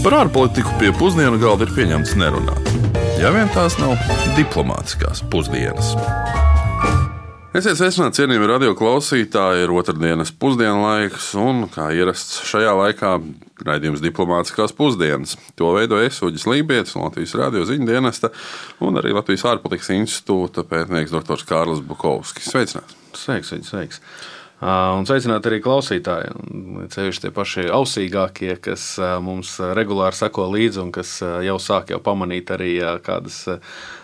Par ārpolitiku pie pusdienu galda ir pieņemts nerunāt. Ja vien tās nav diplomātiskās pusdienas. Esiet sveicināti, cienījami radio klausītāji. Ir otrdienas pusdienlaiks, un kā ierasts šajā laikā, raidījums diplomātiskās pusdienas. To veidoja Esuģis Lībijams, Latvijas radio ziņu dienesta un arī Latvijas ārpolitikas institūta pētnieks dr. Kārlis Bukovskis. Sveicināts! Sveiks, sveiks! sveiks. Un sveicināt arī klausītāji, ceļš tie paši ausīgākie, kas mums regulāri seko līdzi un kas jau sāk jau pamanīt arī kādas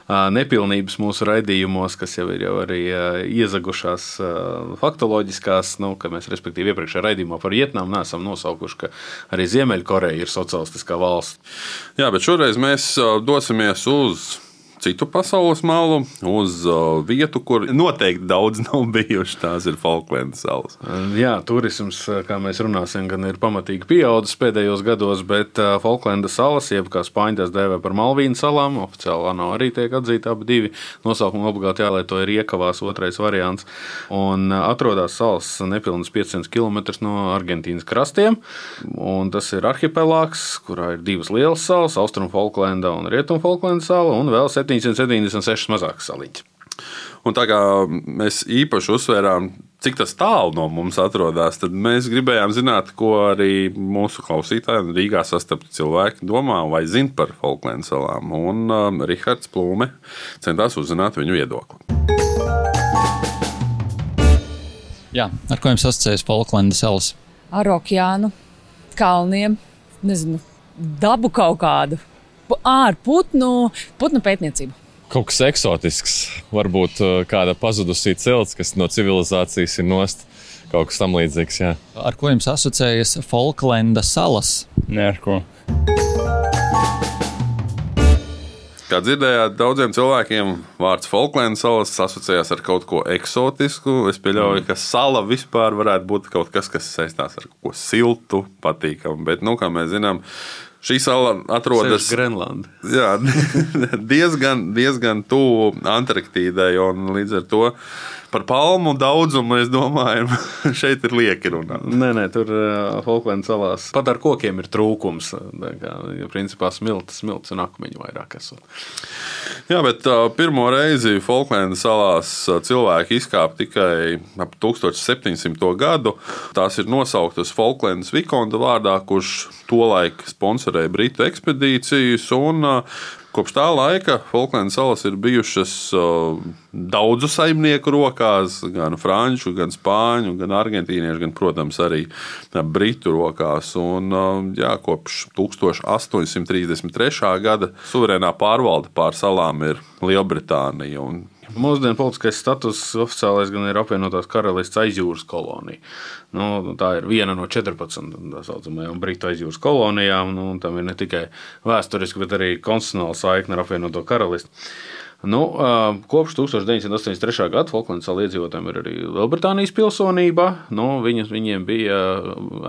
nepilnības mūsu raidījumos, kas jau ir jau arī iezagušās faktoloģiskās, nu, ka mēs respektīvi iepriekšējā raidījumā par Vietnamu neesam nosaukuši, ka arī Ziemeļkoreja ir socialistiskā valsts. Jā, bet šoreiz mēs dosimies uz citu pasaules malu, uz uh, vietu, kur noteikti daudz nav bijuši. Tās ir Falklandas salas. Jā, turisms, kā mēs runāsim, gan ir pamatīgi pieaudzis pēdējos gados, bet uh, Falklandas salas, jeb kā spāņu tās dēvē par Malvīnu salām, oficiāli ANO arī tiek atzīta abi divi nosaukumi obligāti jālieto ir iekavās otrais variants. Un uh, atrodas salas nepilnīgi 500 km no Argentīnas krastiem, tas ir arhipelāgs, kurā ir divas lielas salas, Austrum Falklanda un Rietum Falklanda sala, un vēl 7 776 mazākas saliņas. Un tā kā mēs īpaši uzsvērām, cik tālu no mums atrodas, tad mēs gribējām zināt, ko arī mūsu klausītāji Rīgā sastapti cilvēki domā vai zina par Falklandas salām. Un um, Rihards Plūme centās uzzināt viņu viedokli. Jā, ar ko jums asociējas Falklandas salas? Ar okeānu, kalniem, nezinu, dabu kaut kādu ar putnu, putnu pētniecību. Kaut kas eksotisks, varbūt uh, kāda pazudusī cilts, kas no civilizācijas ir nost. Kaut kas tam līdzīgs. Jā. Ar ko jums asociējas Falklanda salas? Nē, ar ko. Kā dzirdējāt, daudziem cilvēkiem vārds Falklandas salas asociējās ar kaut ko eksotisku. Es pieļauju, mm. ka sala vispār varētu būt kaut kas, kas saistās ar kaut ko siltu, patīkamu. Bet, nu, kā mēs zinām, Šī sala atrodas Grenlandē. Jā, diezgan, diezgan tuvu Antarktīdai. Līdz ar to par palmu daudzumu mēs domājam, šeit ir lieki runāt. Nē, nē, tur uh, Falklandas salās pat ar kokiem ir trūkums. Kā, principā smilts, smilts un akmeņi vairāk esot. Jā, bet uh, pirmo reizi Falklandas salās cilvēki izkāpa tikai ap 1700. gadu. Tās ir nosauktas Falklandas Vikonda vārdā, kurš tolaik sponsorēja Britu ekspedīcijas. Un, uh, Kopš tā laika Falklandas salas ir bijušas daudzu saimnieku rokās, gan franču, gan spāņu, gan argentīniešu, gan, protams, arī britu rokās. Un, jā, kopš 1833. gada suverēnā pārvalde pār salām ir Lielbritānija. Mūsdienu politiskais status oficiālais gan ir apvienotās karalistes aizjūras kolonija. Nu, tā ir viena no 14 tā saucamajām Britu aizjūras kolonijām. Nu, tam ir ne tikai vēsturiski, bet arī konstitucionāla saikne ar apvienoto karalisti. Nu, kopš 1983. gada Falklandas salu iedzīvotājiem ir arī Lielbritānijas pilsonība. Nu, viņas, viņiem bija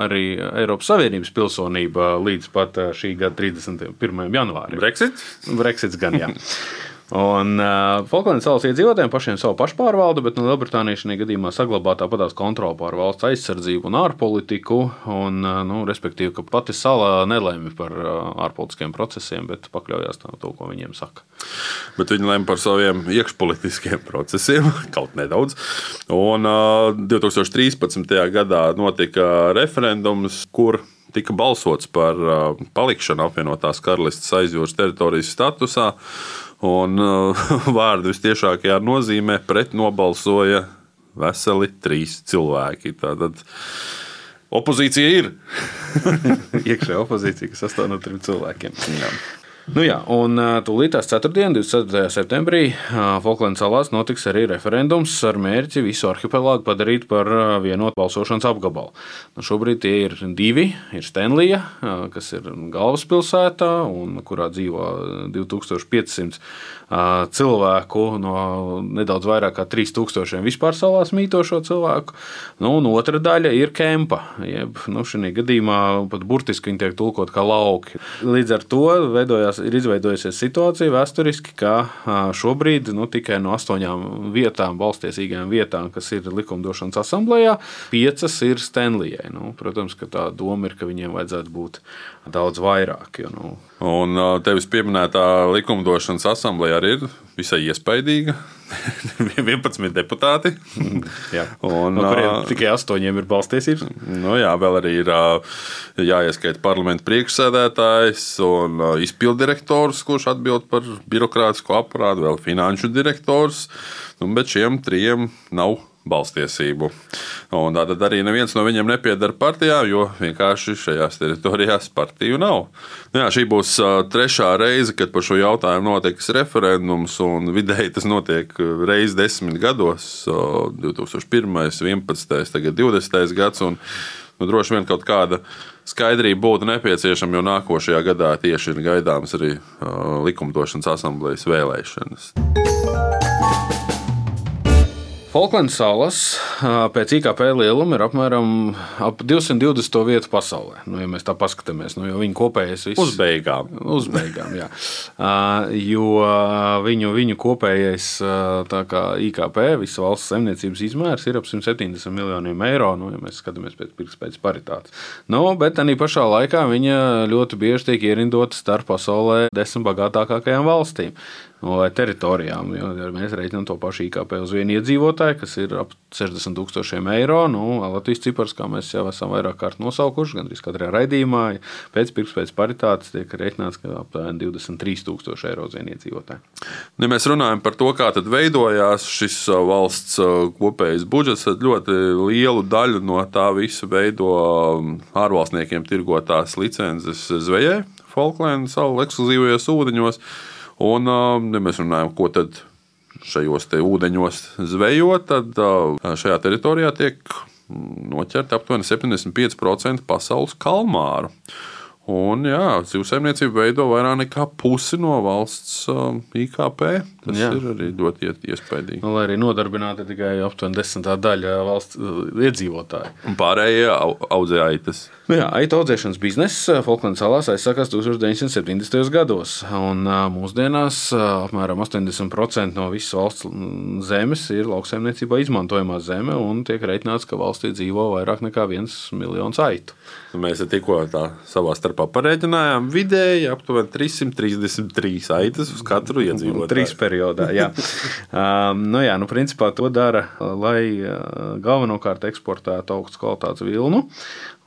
arī Eiropas Savienības pilsonība līdz pat šī gada 31. janvārim. Brexit? Brexits gan jā. Un uh, Falklandas salas iedzīvotājiem pašiem savu pašpārvaldu, bet no Lielbritānijas šajā gadījumā saglabā tāpatās kontroli pār valsts aizsardzību un ārpolitiku. Un, uh, nu, respektīvi, ka pati sala nelēma par uh, ārpolitiskiem procesiem, bet pakļaujās tam, ko viņiem saka. Bet viņi lēma par saviem iekšpolitiskiem procesiem, kaut nedaudz. Un uh, 2013. gadā notika referendums, kur tika balsots par palikšanu apvienotās karalistes aizjūras teritorijas statusā. Un uh, vārdu visciešākajā nozīmē pret nobalsoja veseli trīs cilvēki. Tātad opozīcija ir. Iekšējā opozīcija, kas sastāv no trim cilvēkiem. Jā. Nu jā, un tūlītās 4. un 24. septembrī Falklandas salās notiks arī referendums ar mērķi visu arhipelāgu padarīt par vienotu balsošanas apgabalu. Nu, šobrīd tie ir divi. Ir Stenlija, kas ir galvaspilsētā un kurā dzīvo 2500 cilvēku no nedaudz vairāk kā 3000 vispār salās mītošo cilvēku. Nu, un otra daļa ir kempa. Jeb, nu, šī gadījumā pat burtiski viņi tiek tulkot kā lauki. Līdz ar to veidojās ir izveidojusies situācija vēsturiski, ka šobrīd nu, tikai no astoņām vietām, valstiesīgajām vietām, kas ir likumdošanas asamblējā, piecas ir Stanlijai. Nu, protams, ka tā doma ir, ka viņiem vajadzētu būt daudz vairāk. Jo, nu, Un tevis pieminētā likumdošanas asamblēja arī ir visai iespaidīga. 11 deputāti. un, no kuriem tikai astoņiem ir balstiesības. Nu, jā, vēl arī ir jāieskaita parlamenta priekšsēdētājs un izpildirektors, kurš atbild par birokrātisko aparātu, vēl finanšu direktors. Nu, bet šiem trijiem nav balstiesību. Un tātad arī neviens no viņiem nepiedara partijā, jo vienkārši šajās teritorijās partiju nav. Nu jā, šī būs trešā reize, kad par šo jautājumu notiks referendums, un vidēji tas notiek reizes desmit gados - 2001, 11, tagad 20 gads. Un, nu, droši vien kaut kāda skaidrība būtu nepieciešama, jo nākošajā gadā tieši ir gaidāmas arī likumdošanas asamblejas vēlēšanas. Falklandas salas pēc IKP lieluma ir apmēram ap 220 vietu pasaulē. Nu, ja mēs tā paskatāmies, nu, jo viņu kopējais viss uz beigām. Uz beigām jā. jo viņu, viņu kopējais IKP, visas valsts saimniecības izmērs ir ap 170 miljoniem eiro, nu, ja mēs skatāmies pēc pirktspējas paritātes. Nu, bet arī pašā laikā viņa ļoti bieži tiek ierindota starp pasaulē desmit bagātākajām valstīm vai teritorijām. Jo, ja mēs rēķinām to pašu IKP uz vienu iedzīvotāju, kas ir ap 60 tūkstošiem eiro, nu, Latvijas cipars, kā mēs jau esam vairāk kārt nosaukuši, gandrīz katrā raidījumā, pēc pirktspējas paritātes tiek rēķināts, ka aptuveni 23 tūkstoši eiro uz vienu iedzīvotāju. Ja mēs runājam par to, kā veidojās šis valsts kopējais budžets, tad ļoti lielu daļu no tā visa veido ārvalstniekiem tirgotās licences zvejai Falklandu salu ekskluzīvajos ūdeņos. Un, ja mēs runājam, ko tad šajos ūdeņos zvejot, tad šajā teritorijā tiek noķerti aptuveni 75% pasaules kalmāru. Un, jā, zivsaimniecība veido vairāk nekā pusi no valsts uh, IKP. Tas jā. ir arī ļoti iespaidīgi. Nu, lai arī nodarbināti tikai aptuveni desmitā daļa valsts uh, iedzīvotāju. Un pārējie au, audzē aitas. Nu, jā, aitu audzēšanas biznesa Falklandas salās aizsākās 1970. gados. Un, uh, mūsdienās apmēram 80% no visas valsts zemes ir lauksaimniecībā izmantojamā zeme, un tiek reiķināts, ka valstī dzīvo vairāk nekā viens miljons aitu. Mēs tikko savā starpā pareiķinājām vidēji aptuveni 333 aitas uz katru iedzīvotāju. Trīs periodā, jā. um, nu jā, nu principā to dara, lai galvenokārt eksportētu augstu kvalitātes vilnu.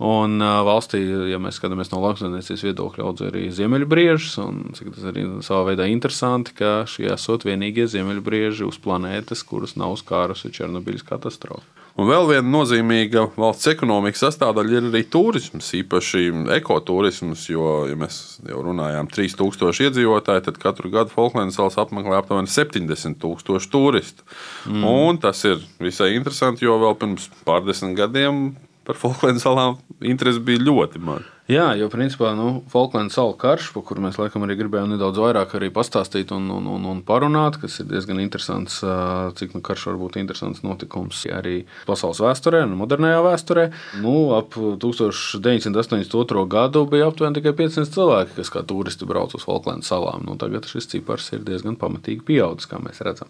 Un valstī, ja mēs skatāmies no lauksaimniecības viedokļa, audzē arī ziemeļbriežus. Tas arī savā veidā interesanti, ka šie esot vienīgie ziemeļbrieži uz planētas, kuras nav skārusi Černobiļas katastrofa. Un vēl viena nozīmīga valsts ekonomikas sastāvdaļa ir arī turisms, īpaši ekoturisms. Jo, ja mēs jau runājām, 3000 iedzīvotāji, tad katru gadu Falklandas salas apmeklē aptuveni 70,000 turistu. Mm. Un tas ir visai interesanti, jo vēl pirms pārdesmit gadiem par Falklandas salām interesi bija ļoti maza. Jā, jo principā nu, Falklandas salu karš, par kuru mēs laikam arī gribējām nedaudz vairāk pastāstīt un, un, un, un parunāt, kas ir diezgan interesants, cik nu, karš var būt interesants notikums arī pasaules vēsturē un modernajā vēsturē. Nu, ap 1982. gadu bija aptuveni tikai 500 cilvēki, kas kā turisti brauc uz Falklandas salām. Nu, tagad šis cipars ir diezgan pamatīgi pieaudzis, kā mēs redzam.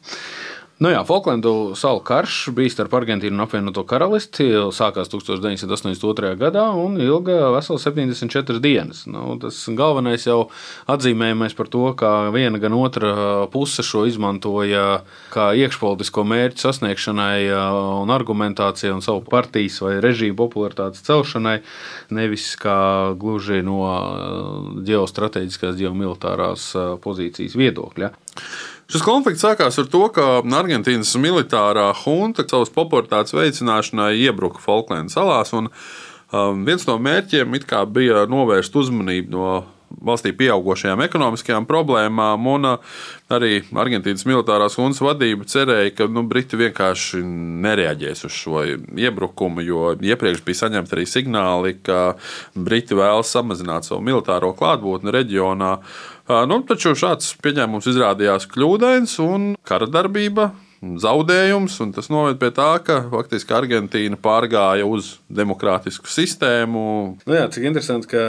Nu jā, Falklandu salu karš bija starp Argentīnu un apvienoto karalisti. Sākās 1982. gadā un ilga veseli 74 dienas. Nu, tas galvenais jau atzīmējamais par to, ka viena gan otra puse šo izmantoja kā iekšpolitisko mērķu sasniegšanai un argumentācijai un savu partijas vai režīmu popularitātes celšanai, nevis kā gluži no ģeostrateģiskās, ģeomilitārās pozīcijas viedokļa. Šis konflikts sākās ar to, ka Argentīnas militārā hunta savas popularitātes veicināšanai iebruka Falklandas salās. Un, um, viens no mērķiem bija novērst uzmanību no valstī pieaugušajām ekonomiskajām problēmām, un uh, arī Argentīnas militārās hundas vadība cerēja, ka nu, Briti vienkārši nereaģēs uz šo iebrukumu, jo iepriekš bija saņemti arī signāli, ka Briti vēlas samazināt savu militāro klātbūtni reģionā. Nu, taču šāds pieņēmums izrādījās kļūdains, un kara darbība zaudējums, un tas noved pie tā, ka faktiski Argentīna pārgāja uz demokrātisku sistēmu. Nu jā, cik interesanti, ka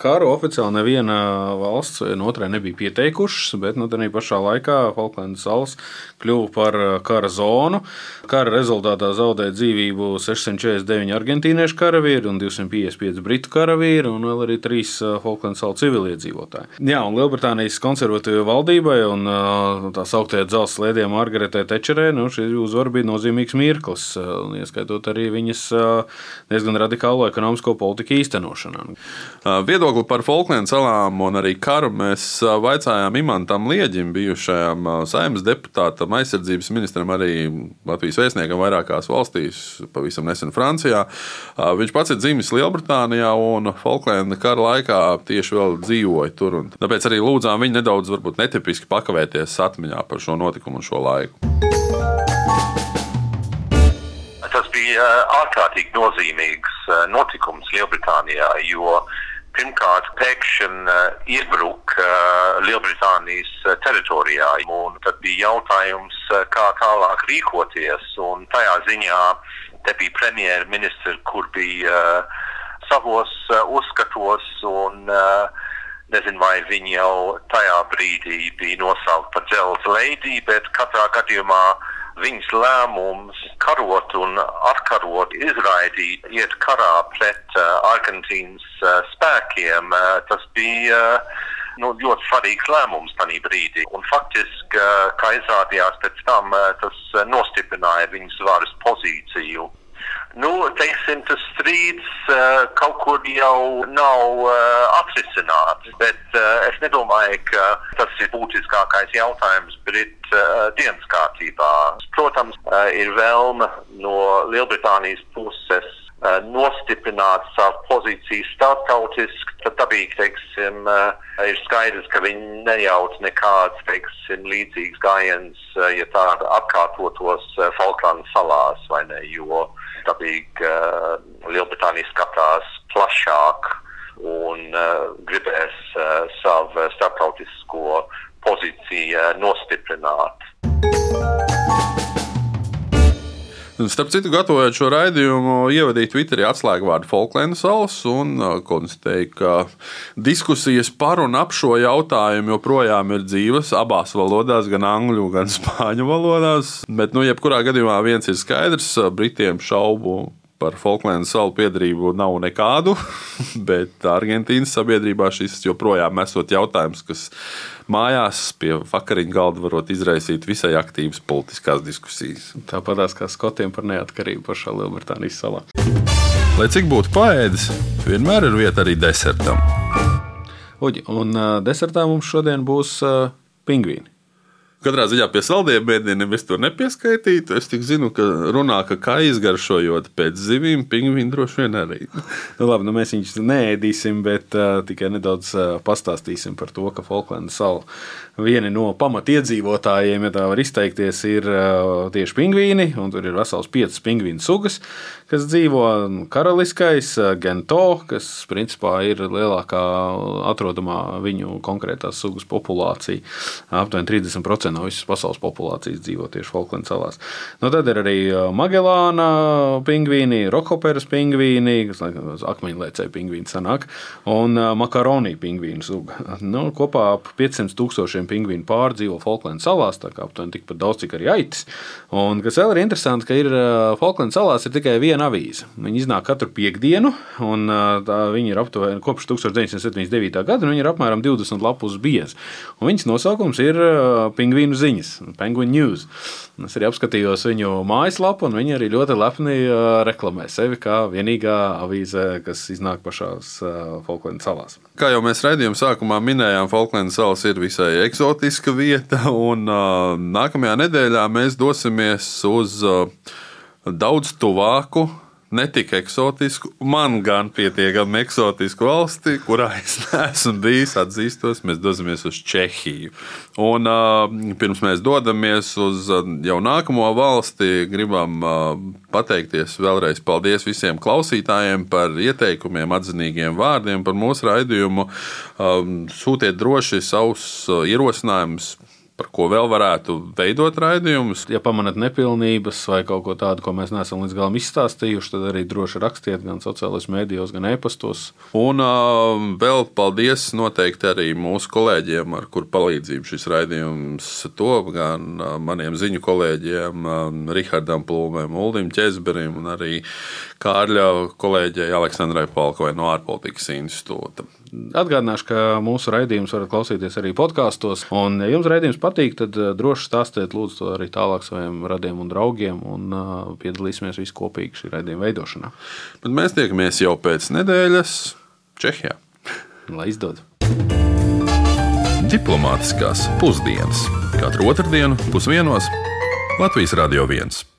karu oficiāli neviena valsts viena otrai nebija pieteikušas, bet nu, tādā pašā laikā Falklandas salas kļuva par kara zonu. Kara rezultātā zaudēja dzīvību 649 argentīniešu karavīri un 255 britu karavīri, un vēl arī trīs Falklandas salu civiliedzīvotāji. Jā, un Lielbritānijas konservatīvajai valdībai un tā sauktajai dzelzceļa slēdiem Margaretai Tečerē, nu, šī uzvara bija nozīmīgs mirklis, ieskaitot arī viņas diezgan radikālo ekonomisko politiku īstenošanā. Viedokli par Falklandu salām un arī karu mēs vaicājām Imantam Lieģim, bijušajam saimnes deputātam, aizsardzības ministram, arī Latvijas vēstniekam vairākās valstīs, pavisam nesen Francijā. Viņš pats ir dzimis Lielbritānijā un Falklanda kara laikā tieši vēl dzīvoja tur. Tāpēc arī lūdzām viņu nedaudz, varbūt netipiski pakavēties atmiņā par šo notikumu un šo laiku. Tas bija ārkārtīgi nozīmīgs notikums Lielbritānijā, jo pirmkārt pēkšņi iebruka Lielbritānijas teritorijā, un tad bija jautājums, kā tālāk rīkoties. Un tajā ziņā te bija premjerministri, kur bija savos uzskatos un nezinu, vai viņi jau tajā brīdī bija nosaukti par dzelzceļa leidī, bet katrā gadījumā viņas lēmums karot un atkarot, izraidīt, iet karā pret uh, Argentīnas uh, spēkiem, uh, tas bija uh, nu, ļoti svarīgs lēmums tajā brīdī. Un faktiski, uh, kā izrādījās pēc tam, uh, tas uh, nostiprināja viņas varas pozīciju. Nu, teiksim, tas strīds uh, kaut kur jau nav uh, atrisināts, bet uh, es nedomāju, ka tas ir būtiskākais jautājums Britu uh, dienas kārtībā. Protams, uh, ir vēlme no Lielbritānijas puses nostiprināt savu pozīciju starptautiski, tad dabīgi, teiksim, ir skaidrs, ka viņi nejauc nekāds, teiksim, līdzīgs gājiens, uh, ja tāda atkārtotos Falklandu salās, vai ne, jo dabīgi uh, Lielbritānija skatās plašāk un uh, gribēs uh, savu starptautisko pozīciju nostiprināt. Starp citu, gatavojot šo raidījumu, ievadīju Twitterī atslēgvārdu Falklandu salas un konstatēju, ka diskusijas par un ap šo jautājumu joprojām ir dzīves abās valodās, gan angļu, gan spāņu valodās. Bet, nu, jebkurā gadījumā viens ir skaidrs, Britiem šaubu par Falklandu salu piedarību nav nekādu, bet Argentīnas sabiedrībā šis joprojām esot jautājums, kas mājās pie vakariņu galda varot izraisīt visai aktīvas politiskās diskusijas. Tāpat kā skotiem par neatkarību pašā Lielbritānijas salā. Lai cik būtu paēdis, vienmēr ir vieta arī desertam. Uģi, un uh, desertā mums šodien būs uh, pingvīni. Katrā ziņā pie saldējuma ēdieniem es to nepieskaitītu. Es tik zinu, ka runā, ka kā izgaršojot pēc zivīm, pingvīni droši vien arī. nu, labi, nu mēs viņus neēdīsim, bet uh, tikai nedaudz uh, pastāstīsim par to, ka Falklandas sala vieni no pamatiedzīvotājiem, ja tā var izteikties, ir uh, tieši pingvīni. Tur ir vesels piecas pingvīnu sugas, kas dzīvo karaliskais, uh, gento, kas principā ir lielākā atrodamā viņu konkrētās sugas populācija. Aptuveni 30% no visas pasaules populācijas dzīvo tieši Falklandas salās. Nu, tad ir arī Magellāna pingvīni, Rokhoperas pingvīni, kas akmeņlēcēji pingvīni sanāk, un Makaroni pingvīnu suga. Nu, kopā ap 500 tūkstošiem pingvīnu pārdzīvo Falklandas salās, tā kā aptuveni tikpat daudz, cik arī aitis. Un kas vēl ir interesanti, ka ir Falklandas salās ir tikai viena avīze. Viņi iznāk katru piekdienu, un tā, viņi ir aptuveni kopš 1979. gada, un viņi ir apmēram 20 lapus biezi. Un viņas nosaukums ir pingvīnu pingvīnu ziņas, Penguin News. Es arī apskatījos viņu mājaslapu, un viņi arī ļoti lepni reklamē sevi kā vienīgā avīze, kas iznāk pašās Falklandas salās. Kā jau mēs redzējām, sākumā minējām, Falklandas salas ir visai eksotiska vieta, un uh, nākamajā nedēļā mēs dosimies uz uh, daudz tuvāku ne tik eksotisku, man gan pietiekami eksotisku valsti, kurā es neesmu bijis. Atzīstos, mēs dosimies uz Čehiju. Un uh, pirms mēs dodamies uz uh, jau nākamo valsti, gribam uh, pateikties vēlreiz paldies visiem klausītājiem par ieteikumiem, atzinīgiem vārdiem par mūsu raidījumu. Um, sūtiet droši savus uh, ierosinājumus par ko vēl varētu veidot raidījumus. Ja pamanāt nepilnības vai kaut ko tādu, ko mēs neesam līdz galam izstāstījuši, tad arī droši rakstiet gan sociālajos mēdījos, gan e-pastos. Un uh, vēl paldies noteikti arī mūsu kolēģiem, ar kuru palīdzību šis raidījums top, gan uh, maniem ziņu kolēģiem, uh, Rihardam Plūmēm, Uldim Čezberim un arī Kārļa kolēģei Aleksandrai Palkovai no ārpolitikas institūta. Atgādināšu, ka mūsu raidījumus varat klausīties arī podkāstos. Un, ja jums raidījums patīk, tad uh, droši stāstiet lūdzu to arī tālāk saviem radiem un draugiem un uh, piedalīsimies visi kopīgi šī raidījuma veidošanā. Bet mēs tiekamies jau pēc nedēļas Čehijā. Lai izdodas! Diplomātiskās pusdienas katru otrdienu pusdienos Latvijas Radio 1.